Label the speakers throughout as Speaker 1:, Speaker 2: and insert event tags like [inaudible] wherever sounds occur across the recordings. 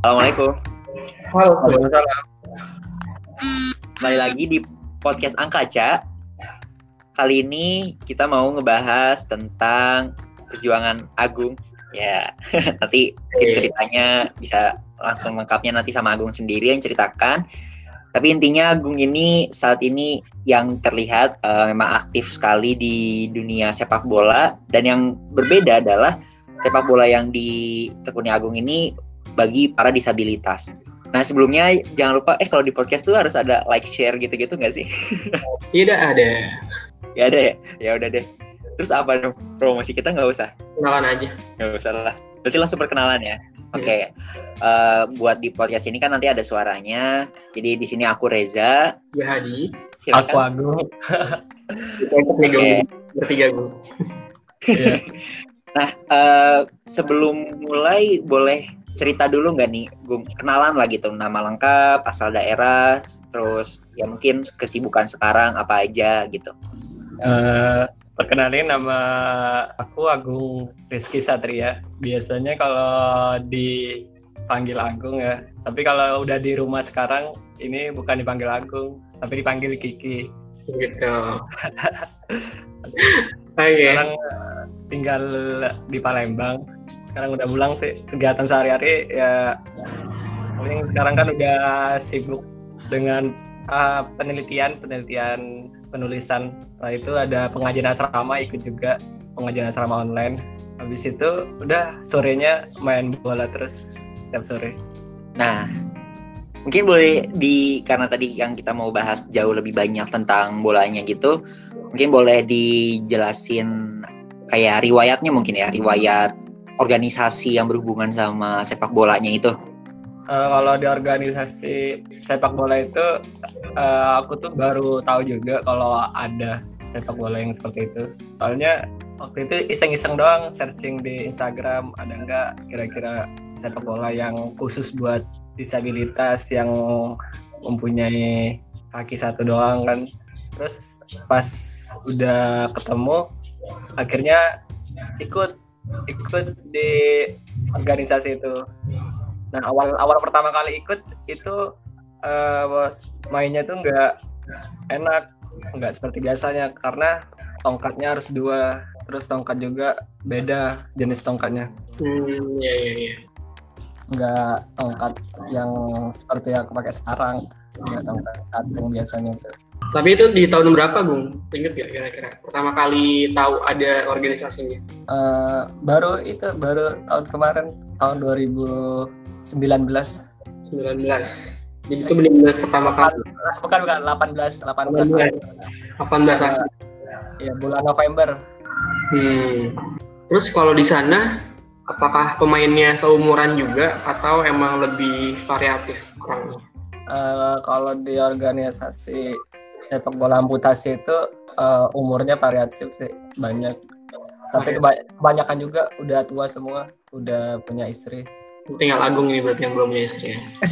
Speaker 1: Assalamualaikum.
Speaker 2: Halo.
Speaker 3: Waalaikumsalam.
Speaker 1: Kembali lagi di podcast Angkaca. Kali ini kita mau ngebahas tentang perjuangan Agung. Ya, [laughs] nanti ceritanya bisa langsung lengkapnya nanti sama Agung sendiri yang ceritakan. Tapi intinya Agung ini saat ini yang terlihat eh, memang aktif sekali di dunia sepak bola dan yang berbeda adalah sepak bola yang ditekuni Agung ini bagi para disabilitas. Nah sebelumnya jangan lupa eh kalau di podcast tuh harus ada like share gitu-gitu nggak sih? [laughs]
Speaker 2: Tidak ada.
Speaker 1: Gak ada ya? Ya udah deh. Terus apa dong? Promosi kita nggak usah?
Speaker 2: Kenalan aja.
Speaker 1: Nggak usah lah. Berarti langsung perkenalan ya. Oke. Eh, buat di podcast ini kan nanti ada suaranya. Jadi di sini aku Reza.
Speaker 2: Ya Hadi.
Speaker 3: Aku
Speaker 1: Silakan.
Speaker 3: Agung.
Speaker 2: Untuk nih
Speaker 1: Oke.
Speaker 2: Gung. bertiga gue.
Speaker 3: Iya. [laughs]
Speaker 1: Nah eh, sebelum mulai boleh cerita dulu nggak nih, Gung? Kenalan lah gitu, nama lengkap, asal daerah, terus ya mungkin kesibukan sekarang apa aja gitu.
Speaker 3: Eh, perkenalin nama aku Agung Rizky Satria. Biasanya kalau dipanggil Agung ya. Tapi kalau udah di rumah sekarang ini bukan dipanggil Agung, tapi dipanggil Kiki.
Speaker 2: Gitu. [laughs] Oke.
Speaker 3: Sekarang eh, tinggal di Palembang. Sekarang udah pulang sih. Kegiatan sehari-hari ya paling sekarang kan udah sibuk dengan eh, penelitian, penelitian penulisan. Setelah itu ada pengajian asrama ikut juga pengajian asrama online. Habis itu udah sorenya main bola terus setiap sore.
Speaker 1: Nah, mungkin boleh di karena tadi yang kita mau bahas jauh lebih banyak tentang bolanya gitu, mungkin boleh dijelasin kayak riwayatnya mungkin ya, riwayat organisasi yang berhubungan sama sepak bolanya itu.
Speaker 3: Eh, kalau di organisasi sepak bola itu eh, aku tuh baru tahu juga kalau ada sepak bola yang seperti itu. Soalnya waktu itu iseng-iseng doang searching di Instagram ada nggak kira-kira sepak bola yang khusus buat disabilitas yang mempunyai kaki satu doang kan. Terus pas udah ketemu akhirnya ikut ikut di organisasi itu. Nah awal awal pertama kali ikut itu bos, mainnya tuh nggak enak, nggak seperti biasanya karena tongkatnya harus dua, terus tongkat juga beda jenis tongkatnya,
Speaker 2: Hmm, ya ya ya.
Speaker 3: nggak tongkat yang seperti yang aku pakai sekarang, nggak tongkat satu yang biasanya tuh.
Speaker 2: Tapi itu di tahun berapa, Gung? Ingat gak kira-kira? Pertama kali tahu ada organisasinya?
Speaker 3: Eh, baru itu baru tahun kemarin tahun 2019
Speaker 2: 19. Jadi itu benar-benar pertama kali.
Speaker 3: bukan bukan 18 18
Speaker 2: 18 akhir.
Speaker 3: ya bulan November
Speaker 2: Hmm. Terus kalau di sana, apakah pemainnya seumuran juga atau emang lebih variatif orangnya?
Speaker 3: Eh, kalau di organisasi sepak bola amputasi itu eh, umurnya variatif sih banyak tapi keba- kebanyakan juga udah tua semua udah punya istri
Speaker 2: Tinggal Agung ini berarti yang belum punya istri ya. [laughs]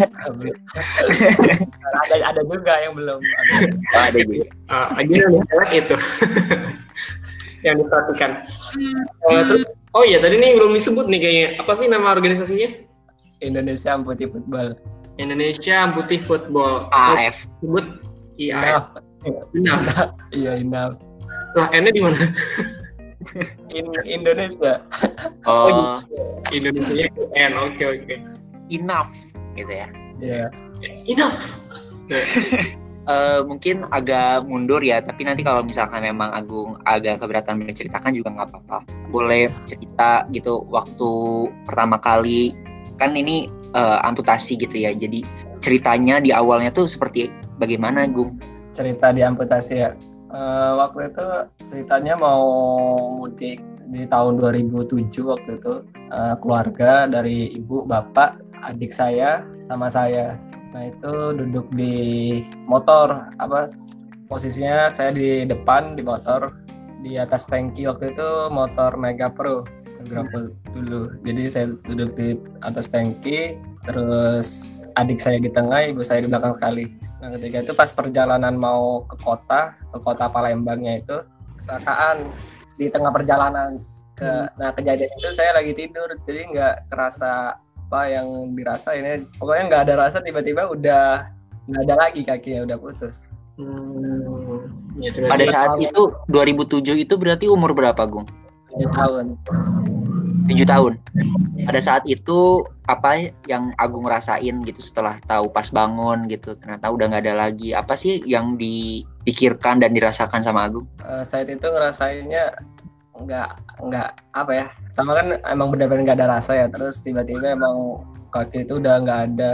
Speaker 3: ada ada juga yang belum ada.
Speaker 1: Oh, ada juga.
Speaker 2: Uh, aja yang cewek itu yang diperhatikan. [laughs] Eh, terus, oh iya tadi nih belum disebut nih kayaknya. Apa sih nama organisasinya?
Speaker 3: Indonesia Amputi Football
Speaker 2: Indonesia Putih Football.
Speaker 1: AF.
Speaker 2: Sebut IAF.
Speaker 3: Inaf.
Speaker 2: Benar.
Speaker 3: iya Inaf
Speaker 2: Lah N-nya di mana?
Speaker 3: In Indonesia
Speaker 1: Oh,
Speaker 2: Indonesia N. Oke oke.
Speaker 1: enough gitu ya.
Speaker 3: ya
Speaker 2: Enough. [laughs]
Speaker 1: Eh, mungkin agak mundur ya, tapi nanti kalau misalkan memang Agung agak keberatan menceritakan juga nggak apa-apa. Boleh cerita gitu waktu pertama kali kan ini eh, amputasi gitu ya. Jadi ceritanya di awalnya tuh seperti bagaimana Agung?
Speaker 3: cerita di amputasi ya. Eh, waktu itu ceritanya mau mudik di tahun 2007 waktu itu. Eh, keluarga dari ibu bapak adik saya sama saya. Nah itu duduk di motor. Apa posisinya saya di depan di motor. Di atas tangki waktu itu motor Mega Pro Grapple dulu. Jadi saya duduk di atas tangki terus adik saya di tengah ibu saya di belakang sekali nah ketika itu pas perjalanan mau ke kota ke kota Palembangnya itu kecelakaan di tengah perjalanan ke nah kejadian itu saya lagi tidur jadi nggak kerasa apa yang dirasain ya pokoknya nggak ada rasa tiba-tiba udah nggak ada lagi kakinya udah putus.
Speaker 2: Hmm, ya, itu
Speaker 1: Pada saat itu 2007 itu berarti umur berapa, Gung?
Speaker 3: tujuh tahun
Speaker 1: 7 tahun. Pada saat itu apa yang Agung rasain gitu setelah tahu pas bangun gitu. Ternyata udah nggak ada lagi. Apa sih yang dipikirkan dan dirasakan sama Agung?
Speaker 3: Eh, saat itu ngerasainnya nggak nggak apa ya sama kan emang benar-benar nggak ada rasa ya. Terus tiba-tiba emang kaki itu udah nggak ada.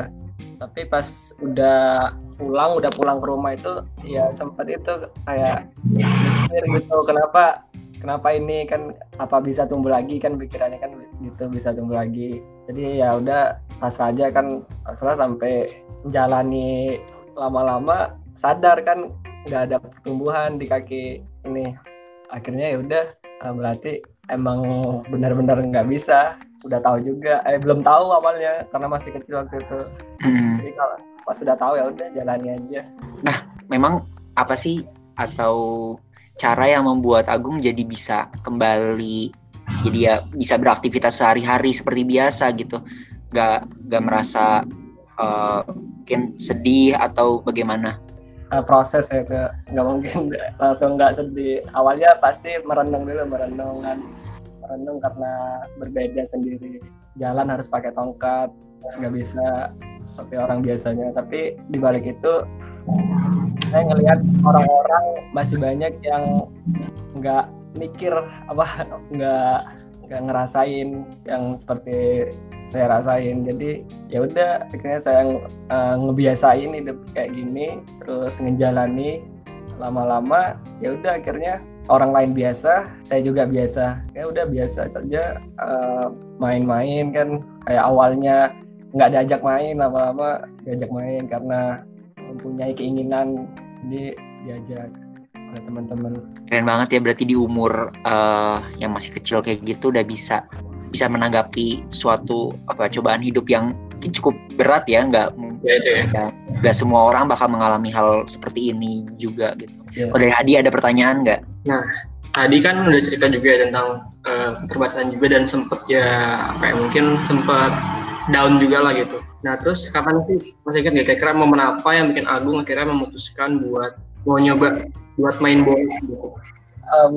Speaker 3: Tapi pas udah pulang udah pulang ke rumah itu ya sempat itu kayak mikir gitu kenapa kenapa ini kan apa bisa tumbuh lagi kan pikirannya kan gitu bisa tumbuh lagi. Jadi ya udah pas aja kan setelah sampai menjalani lama-lama sadar kan nggak ada pertumbuhan di kaki ini. Akhirnya ya udah eh, berarti emang benar-benar nggak bisa. Udah tahu juga eh belum tahu awalnya karena masih kecil waktu itu.
Speaker 1: Hmm.
Speaker 3: jadi kalau pas sudah tahu ya udah jalani aja.
Speaker 1: Memang apa sih atau cara yang membuat Agung jadi bisa kembali jadi ya bisa beraktivitas sehari-hari seperti biasa gitu. Nggak nggak merasa eh, mungkin sedih atau bagaimana?
Speaker 3: Eh, proses ya itu nggak mungkin [laughs] langsung nggak sedih. Awalnya pasti merenung dulu merenung kan. Merenung karena berbeda sendiri. Jalan harus pakai tongkat. Nggak bisa seperti orang biasanya. Tapi di balik itu saya ngelihat orang-orang masih banyak yang nggak mikir apa [laughs] nggak nggak ngerasain yang seperti saya rasain. Jadi ya udah akhirnya saya eh, ngebiasain hidup kayak gini terus ngejalani lama-lama ya udah akhirnya orang lain biasa saya juga biasa. Ya udah biasa saja eh, main-main kan. Kayak awalnya nggak diajak main lama-lama diajak main karena mempunyai keinginan jadi diajak oleh teman-teman
Speaker 1: keren banget ya berarti di umur eh, yang masih kecil kayak gitu udah bisa bisa menanggapi suatu apa cobaan hidup yang cukup berat ya nggak
Speaker 2: Ya, itu ya.
Speaker 1: nggak semua orang bakal mengalami hal seperti ini juga gitu.
Speaker 3: Iya.
Speaker 1: Oh, dari Hadi ada pertanyaan nggak?
Speaker 2: Tadi kan udah cerita juga ya tentang eh, keterbatasan juga dan sempet ya apa ya mungkin sempet down juga lah gitu. Nah terus kapan sih masih ingat nggak kira-kira momen apa yang bikin Agung akhirnya memutuskan buat mau nyoba buat main bola gitu?
Speaker 3: Em,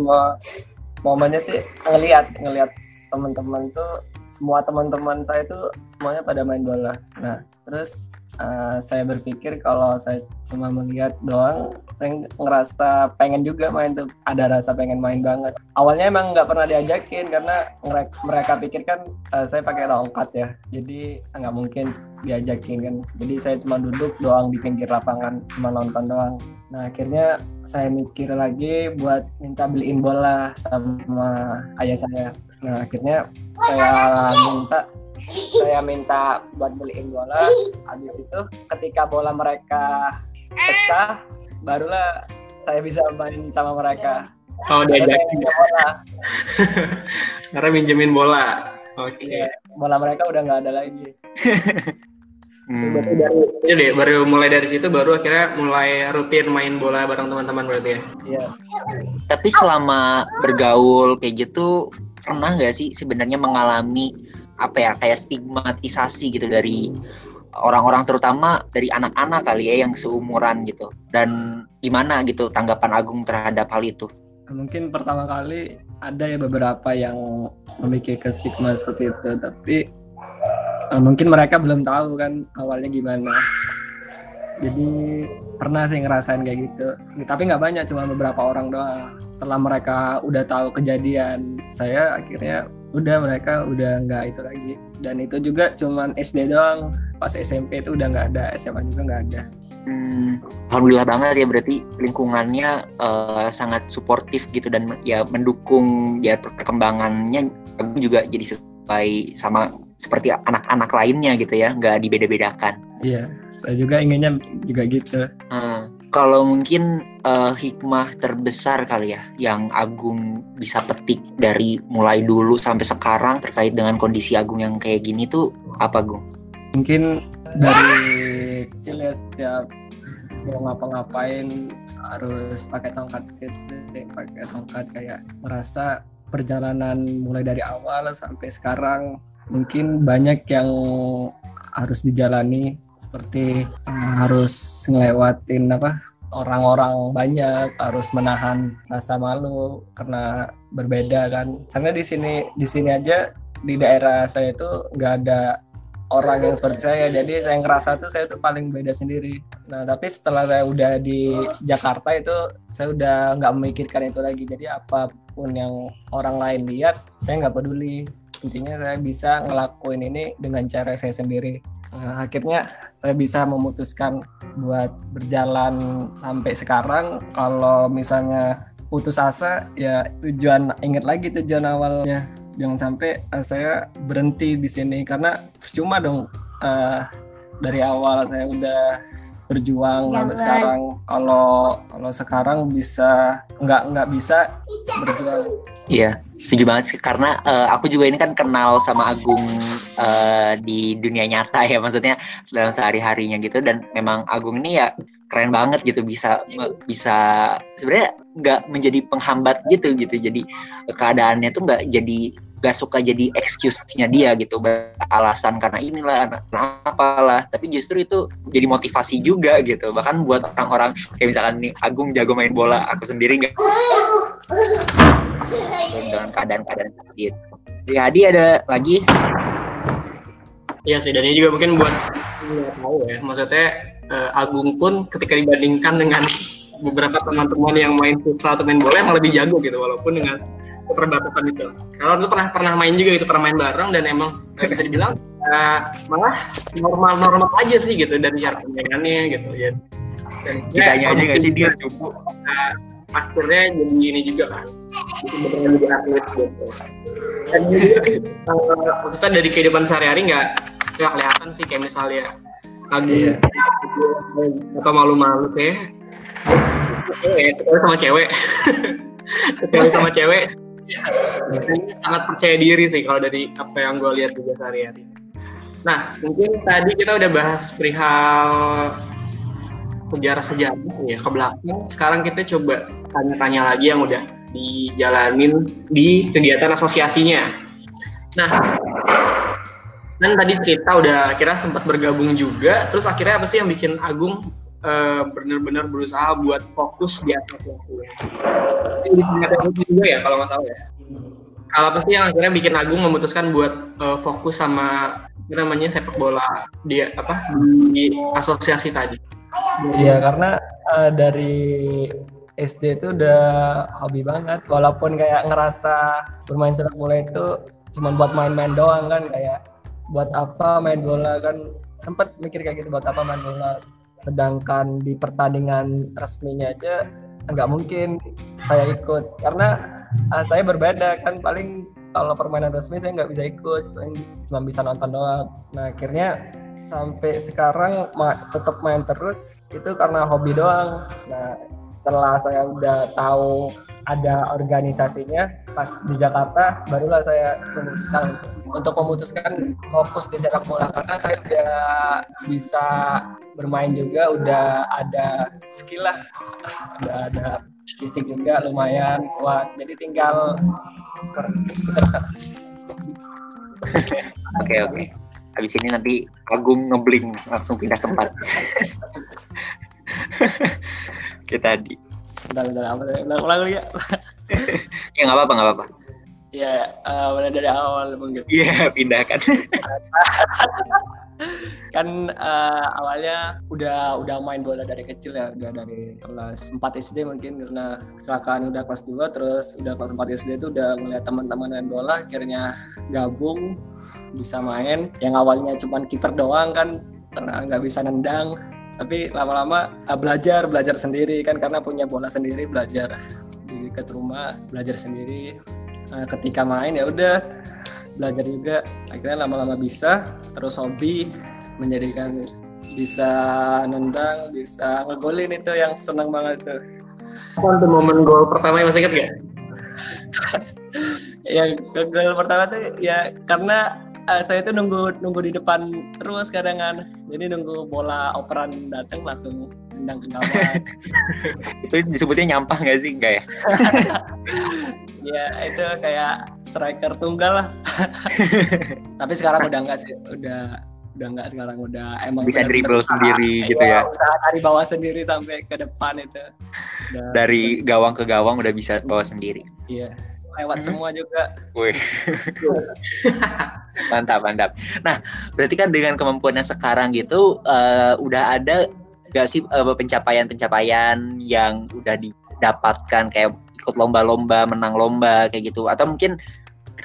Speaker 3: momennya sih ngelihat ngelihat teman-teman tuh semua teman-teman saya tuh semuanya pada main bola. Nah, terus eh, saya berpikir kalau saya cuma melihat doang, saya ngerasa pengen juga main tuh, ada rasa pengen main banget. Awalnya emang nggak pernah diajakin karena mereka, mereka pikir kan eh, saya pakai tongkat ya, jadi nggak mungkin diajakin kan. Jadi saya cuma duduk doang di pinggir lapangan, cuma nonton doang. Nah akhirnya saya mikir lagi buat minta beliin bola sama ayah saya. Nah akhirnya saya minta saya minta buat beliin bola. Habis itu ketika bola mereka pecah, barulah saya bisa main sama mereka.
Speaker 2: Oh
Speaker 3: punya bola. [laughs]
Speaker 2: karena minjemin bola. Oke.
Speaker 3: Iya, bola mereka udah nggak ada lagi. [laughs]
Speaker 1: Hmm.
Speaker 2: Berarti dari itu deh, baru mulai dari situ baru akhirnya mulai rutin main bola bareng teman-teman berarti ya.
Speaker 3: Iya.
Speaker 1: Tapi selama bergaul kayak gitu pernah nggak sih sebenarnya mengalami apa ya kayak stigmatisasi gitu dari orang-orang terutama dari anak-anak kali ya yang seumuran gitu dan gimana gitu tanggapan Agung terhadap hal itu?
Speaker 3: mungkin pertama kali ada ya beberapa yang memiliki stigma seperti itu tapi eh, mungkin mereka belum tahu kan awalnya gimana jadi pernah sih ngerasain kayak gitu. Tapi nggak banyak cuma beberapa orang doang. Setelah mereka udah tahu kejadian saya akhirnya udah mereka udah nggak itu lagi. Dan itu juga cuman SD doang. Pas SMP itu udah nggak ada SMA juga nggak ada.
Speaker 1: Hmm, Alhamdulillah banget ya berarti lingkungannya eh, sangat suportif gitu dan ya mendukung biar perkembangannya Agung juga jadi sesuai sama seperti anak-anak lainnya gitu ya nggak dibeda-bedakan.
Speaker 3: iya saya juga inginnya juga gitu
Speaker 1: Hmm, Kalau mungkin eh, hikmah terbesar kali ya yang Agung bisa petik dari mulai dulu sampai sekarang terkait dengan kondisi Agung yang kayak gini tuh apa Gung?
Speaker 3: mungkin dari kecil ya setiap mau ngapa-ngapain harus pakai tongkat gitu pakai tongkat kayak merasa perjalanan mulai dari awal sampai sekarang mungkin banyak yang harus dijalani seperti uh, harus ngelewatin apa orang-orang banyak harus menahan rasa malu karena berbeda kan. Karena di sini di sini aja di daerah saya itu nggak ada orang yang seperti saya jadi saya ngerasa tuh saya tuh paling beda sendiri. Nah tapi setelah saya udah di Jakarta itu saya udah nggak memikirkan itu lagi. Jadi apa pun yang orang lain lihat saya nggak peduli. Intinya saya bisa ngelakuin ini dengan cara saya sendiri. Nah, akhirnya saya bisa memutuskan buat berjalan sampai sekarang. Kalau misalnya putus asa ya tujuan ingat lagi tujuan awalnya. Jangan sampai uh, saya berhenti di sini. Karena percuma dong uh, dari awal saya udah berjuang sampai sekarang. Kalau kalau sekarang bisa nggak nggak bisa berjuang.
Speaker 1: Iya setuju banget sih. Karena uh, aku juga ini kan kenal sama Agung uh, di dunia nyata ya maksudnya dalam sehari harinya gitu. Dan memang Agung ini ya keren banget gitu bisa bisa sebenarnya nggak menjadi penghambat gitu gitu. Jadi keadaannya tuh nggak jadi gak suka jadi excuse-nya dia gitu alasan karena inilah kenapa lah tapi justru itu jadi motivasi juga gitu. Bahkan buat orang-orang kayak misalkan nih Agung jago main bola aku sendiri nggak. Dengan keadaan-keadaan seperti itu. Di Hadi ada lagi?
Speaker 2: Iya sih, dan ini juga mungkin buat nggak tahu ya, maksudnya uh, Agung pun ketika dibandingkan dengan beberapa teman-teman yang main futsal atau main bola emang lebih jago gitu, walaupun dengan keterbatasan itu. Kalau itu pernah pernah main juga gitu, pernah main bareng dan emang bisa dibilang uh, malah normal-normal aja sih gitu dari cara pemainannya gitu ya.
Speaker 1: Dan kita ya, aja nggak sih dia cukup.
Speaker 2: Uh, akhirnya jadi ini juga kan, itu benar jadi atlet gitu. Dan juga [laughs] uh, maksudnya dari kehidupan sehari-hari nggak nggak kelihatan sih kayak misalnya lagi iya. atau malu-malu kayak cewek sama cewek [laughs] sama cewek sangat percaya diri sih kalau dari apa yang gue lihat juga sehari-hari. Nah, mungkin tadi kita udah bahas perihal sejarah-sejarah ya ke belakang. Sekarang kita coba tanya-tanya lagi yang udah dijalanin di kegiatan asosiasinya. Nah, kan tadi cerita udah kira sempat bergabung juga, terus akhirnya apa sih yang bikin Agung uh, benar-benar berusaha buat fokus di atas waktu. Ini di juga ya kalau nggak salah ya. Kalau apa sih yang akhirnya bikin Agung memutuskan buat uh, fokus sama namanya sepak bola dia apa di asosiasi tadi?
Speaker 3: Iya karena uh, dari SD itu udah hobi banget walaupun kayak ngerasa bermain sepak bola itu cuma buat main-main doang kan kayak buat apa main bola kan sempet mikir kayak gitu buat apa main bola sedangkan di pertandingan resminya aja nggak mungkin saya ikut. Karena uh, saya berbeda kan. Paling kalau permainan resmi saya nggak bisa ikut cuma bisa nonton doang. Nah akhirnya sampai sekarang ma tetap main terus itu karena hobi doang. Nah setelah saya udah tahu ada organisasinya pas di Jakarta barulah saya memutuskan untuk memutuskan fokus di sepak bola. Karena saya udah bisa bermain juga udah ada skill lah. Udah ada fisik juga lumayan kuat. Jadi tinggal [laughs]
Speaker 1: oke oke. Habis ini nanti Agung ngebling langsung pindah tempat. [laughs] Kita di
Speaker 3: udah udah apa ulang ulang ya
Speaker 1: ya nggak apa-apa nggak apa-apa.
Speaker 3: Ya uh, mulai dari awal mungkin
Speaker 1: iya yeah, [laughs] pindahkan
Speaker 3: kan uh, awalnya udah udah main bola dari kecil ya udah dari kelas 4 SD mungkin karena kecelakaan udah kelas 2 terus udah kelas 4 SD itu udah ngeliat teman-teman main bola akhirnya gabung bisa main. Yang awalnya cuma kiper doang kan nggak bisa nendang. Tapi lama-lama uh, belajar belajar sendiri kan karena punya bola sendiri belajar. Di dekat rumah belajar sendiri. Uh, ketika main ya udah belajar juga. Akhirnya lama-lama bisa terus hobi menjadikan bisa nendang bisa ngegolin itu yang senang banget tuh.
Speaker 2: Apa tuh momen gol pertama yang masih ingat gak? [laughs]
Speaker 3: ya gol pertama tuh ya karena uh, saya tuh nunggu nunggu di depan terus kadang kan. Jadi nunggu bola operan datang langsung tendang ke gawang [laughs]
Speaker 1: itu disebutnya nyampah nggak sih enggak ya [laughs]
Speaker 3: ya itu kayak striker tunggal lah [laughs] Tapi sekarang udah enggak sih, udah udah enggak sekarang udah emang
Speaker 1: bisa
Speaker 3: bener-bener
Speaker 1: dribble
Speaker 3: usaha.
Speaker 1: sendiri gitu
Speaker 3: Iya,
Speaker 1: ya
Speaker 3: Usaha dari bawah sendiri sampai ke depan itu. Udah,
Speaker 1: dari gawang ke gawang udah bisa bawa sendiri
Speaker 3: iya. Lewat
Speaker 1: Hmm.
Speaker 3: semua juga.
Speaker 1: Wih. mantap mantap nah berarti kan dengan kemampuannya sekarang gitu eh, udah ada gak sih eh, pencapaian-pencapaian yang udah didapatkan kayak ikut lomba-lomba menang lomba kayak gitu. Atau mungkin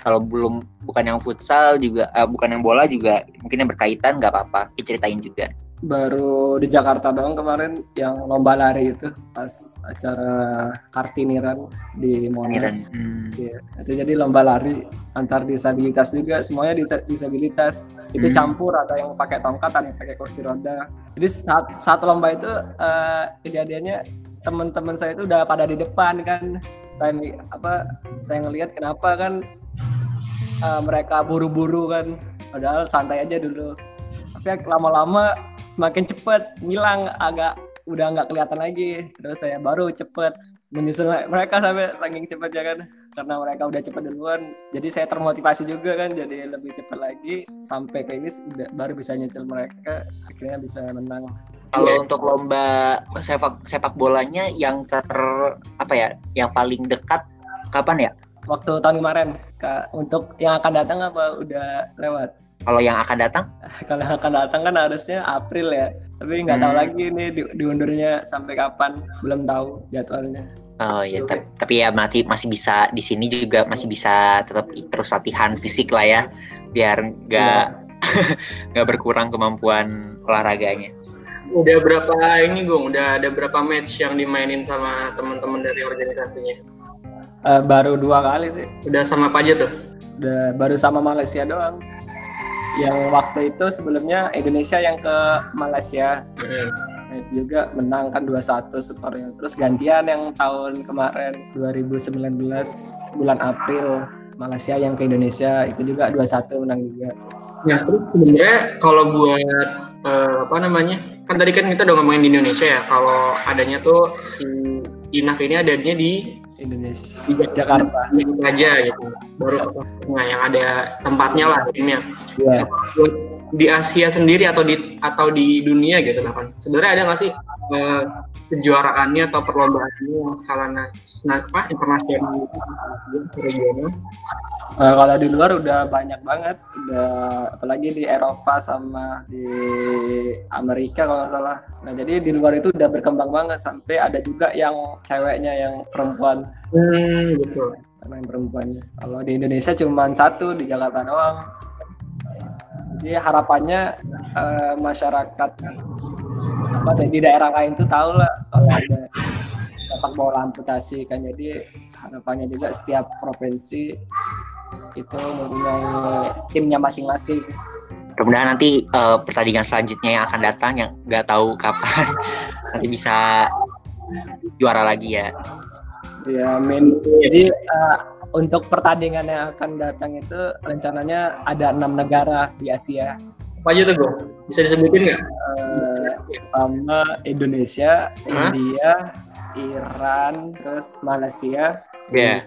Speaker 1: kalau belum bukan yang futsal juga eh, bukan yang bola juga mungkin yang berkaitan nggak apa-apa. Diceritain juga
Speaker 3: Baru di Jakarta doang kemarin yang lomba lari itu pas acara Kartiniran di Monas.
Speaker 1: Hmm.
Speaker 3: Itu jadi lomba lari antar disabilitas juga, semuanya dis- disabilitas. Itu
Speaker 1: Hmm.
Speaker 3: campur ada yang pakai tongkat, ada yang pakai kursi roda. Jadi saat saat lomba itu eh, kejadiannya teman-teman saya itu udah pada di depan kan. Saya apa saya ngelihat kenapa kan eh, mereka buru-buru kan. Padahal santai aja dulu. Tapi lama-lama semakin cepat ngilang agak udah nggak kelihatan lagi. Terus saya baru cepet menyusul mereka sampai saking cepet ya kan. Karena mereka udah cepet duluan. Jadi saya termotivasi juga kan jadi lebih cepat lagi. Sampai finish udah baru bisa nyicil mereka akhirnya bisa menang.
Speaker 1: Kalau untuk lomba sepak sepak bolanya yang ter apa ya, yang paling dekat kapan ya?
Speaker 3: waktu tahun kemarin Kak, untuk yang akan datang apa udah lewat
Speaker 1: Kalau yang akan datang? [laughs]
Speaker 3: kalau yang akan datang kan harusnya April ya tapi nggak tahu
Speaker 1: Hmm.
Speaker 3: lagi nih di, diundurnya sampai kapan belum tahu jadwalnya
Speaker 1: Oh ya, tapi, tapi ya masih masih bisa di sini juga masih bisa tetap terus latihan fisik lah ya, biar nggak [laughs] nggak berkurang kemampuan olahraganya.
Speaker 2: Udah berapa ini Gung? Udah ada berapa match yang dimainin sama teman-teman dari organisasinya?
Speaker 3: Eh, baru dua kali sih
Speaker 2: Udah sama apa aja tuh?
Speaker 3: udah baru sama Malaysia doang yang waktu itu sebelumnya Indonesia yang ke Malaysia. Nah, itu juga menang kan 2-1 skornya. Terus gantian yang tahun kemarin 2019 bulan April Malaysia yang ke Indonesia itu juga 2-1 menang juga.
Speaker 2: Nah, terus sebenarnya kalau buat eh, apa namanya? Kan tadi kan kita udah ngomongin di Indonesia ya. Kalau adanya tuh si Inak ini adanya di
Speaker 3: Indonesia
Speaker 2: di
Speaker 3: Jakarta.
Speaker 2: aja gitu. Baru nah, yang ada tempatnya lah timnya. Buat di Asia sendiri atau di atau di dunia gitu lah kan. Sebenarnya ada nggak sih eh, kejuaraannya atau perlombaannya yang skala nas- na- apa, internasional regional?
Speaker 3: Eh, kalau di luar udah banyak banget, udah apalagi di Eropa sama di Amerika kalau nggak salah. Nah jadi di luar itu udah berkembang banget sampai ada juga yang ceweknya yang perempuan
Speaker 2: Hmm, gitu.
Speaker 3: main perempuannya. Kalau di Indonesia cuma satu di Jakarta doang. Jadi harapannya eh, masyarakat apa di daerah lain tuh tahu lah kalau ada sepak bola amputasi kan. Jadi harapannya juga setiap provinsi itu mempunyai timnya masing-masing.
Speaker 1: Mudah-mudahan nanti eh, pertandingan selanjutnya yang akan datang yang nggak tahu kapan [laughs] nanti bisa juara lagi ya.
Speaker 3: Ya, amin. Jadi eh, untuk pertandingan yang akan datang itu rencananya ada enam negara di Asia.
Speaker 2: Apa aja tuh? Bisa disebutin nggak?
Speaker 3: Eh, pertama Indonesia,
Speaker 2: Hah?
Speaker 3: India, Iran, terus Malaysia.
Speaker 1: Ya. [laughs]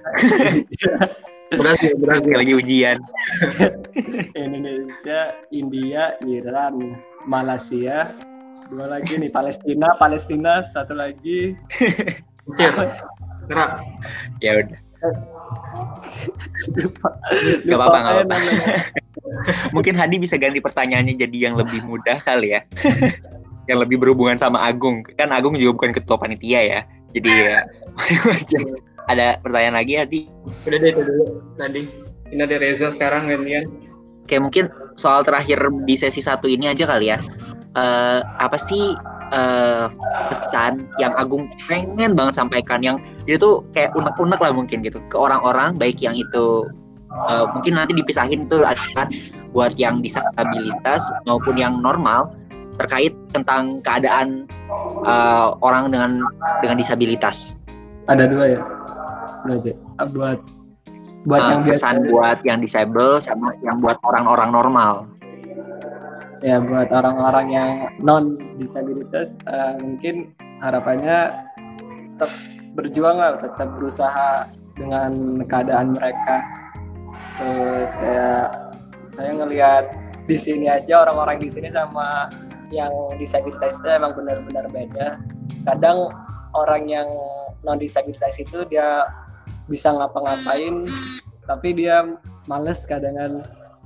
Speaker 2: Berhasil, berhasil.
Speaker 1: Lagi ujian. [laughs]
Speaker 3: Indonesia, India, Iran, Malaysia. Dua lagi nih Palestina, Palestina satu lagi. [laughs]
Speaker 2: Gerak.
Speaker 1: Ya udah.
Speaker 3: Lupa,
Speaker 1: Gak apa-apa, gak
Speaker 3: aja
Speaker 1: apa-apa. Mungkin Hadi bisa ganti pertanyaannya jadi yang lebih mudah kali ya. Yang lebih berhubungan sama Agung. Kan Agung juga bukan ketua panitia ya. Jadi ya [laughs] macam ada pertanyaan lagi Hadi?
Speaker 2: Udah deh itu dulu tadi. Ini ada Reza sekarang gantian.
Speaker 1: Kayak mungkin soal terakhir di sesi satu ini aja kali ya. Eh, apa sih eh, pesan yang Agung pengen banget sampaikan yang dia tuh kayak unek-unek lah mungkin gitu ke orang-orang baik yang itu eh, mungkin nanti dipisahin tuh kan buat yang disabilitas maupun yang normal terkait tentang keadaan eh, orang dengan dengan disabilitas.
Speaker 3: Ada dua ya. Berarti Ah, buat buat
Speaker 1: Eh,
Speaker 3: yang biasa
Speaker 1: pesan buat yang disable sama yang buat orang-orang normal.
Speaker 3: ya buat orang-orang yang non disabilitas eh, mungkin harapannya tetap berjuang lah tetap berusaha dengan keadaan mereka terus kayak saya ngelihat di sini aja orang-orang di sini sama yang disabilitas itu emang benar-benar beda. Kadang orang yang non disabilitas itu dia bisa ngapa-ngapain tapi dia males kadang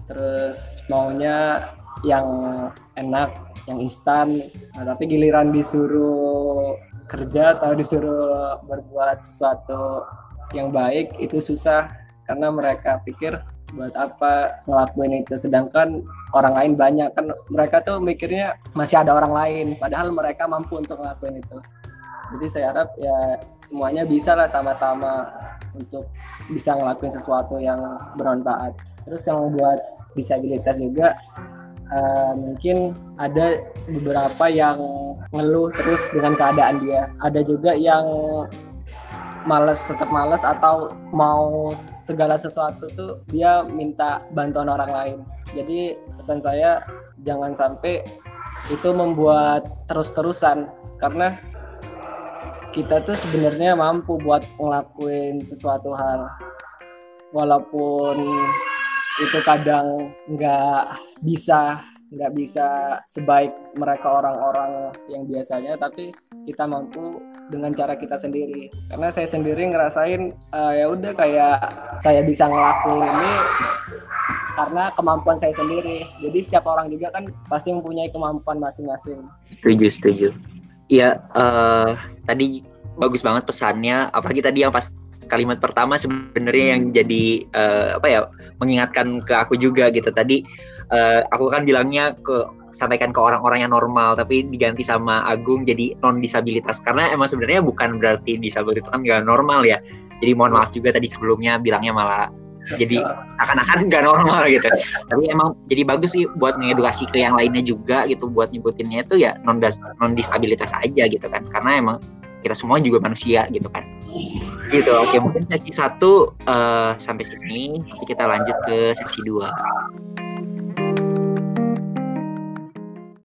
Speaker 3: terus maunya yang enak yang instan. Nah, tapi giliran disuruh kerja atau disuruh berbuat sesuatu yang baik itu susah. Karena mereka pikir buat apa ngelakuin itu? Sedangkan orang lain banyak. Kan mereka tuh mikirnya masih ada orang lain. Padahal mereka mampu untuk ngelakuin itu. Jadi saya harap ya semuanya bisa lah sama-sama untuk bisa ngelakuin sesuatu yang bermanfaat. Terus yang buat disabilitas juga uh, mungkin ada beberapa yang ngeluh terus dengan keadaan dia. Ada juga yang males tetap males atau mau segala sesuatu tuh dia minta bantuan orang lain. Jadi pesan saya jangan sampai itu membuat terus-terusan karena kita tuh sebenarnya mampu buat ngelakuin sesuatu hal. Walaupun itu kadang nggak bisa nggak bisa sebaik mereka orang-orang yang biasanya tapi kita mampu dengan cara kita sendiri. Karena saya sendiri ngerasain uh, ya udah kayak saya bisa ngelakuin ini karena kemampuan saya sendiri. Jadi setiap orang juga kan pasti mempunyai kemampuan masing-masing.
Speaker 1: Setuju setuju. Iya uh, tadi bagus banget pesannya. Apalagi tadi yang pas kalimat pertama sebenarnya yang jadi uh, apa ya mengingatkan ke aku juga gitu. Tadi uh, aku kan bilangnya ke sampaikan ke orang-orang yang normal tapi diganti sama Agung jadi non disabilitas karena emang sebenarnya bukan berarti disabilitas itu kan nggak normal ya. Jadi mohon maaf juga tadi sebelumnya bilangnya malah jadi akan-akan nggak normal gitu. Tapi emang jadi bagus sih buat mengedukasi ke yang lainnya juga gitu buat nyebutinnya itu ya non non disabilitas aja gitu kan. Karena emang kita semua juga manusia gitu kan. Gitu oke mungkin sesi satu uh, sampai sini. Nanti kita lanjut ke sesi dua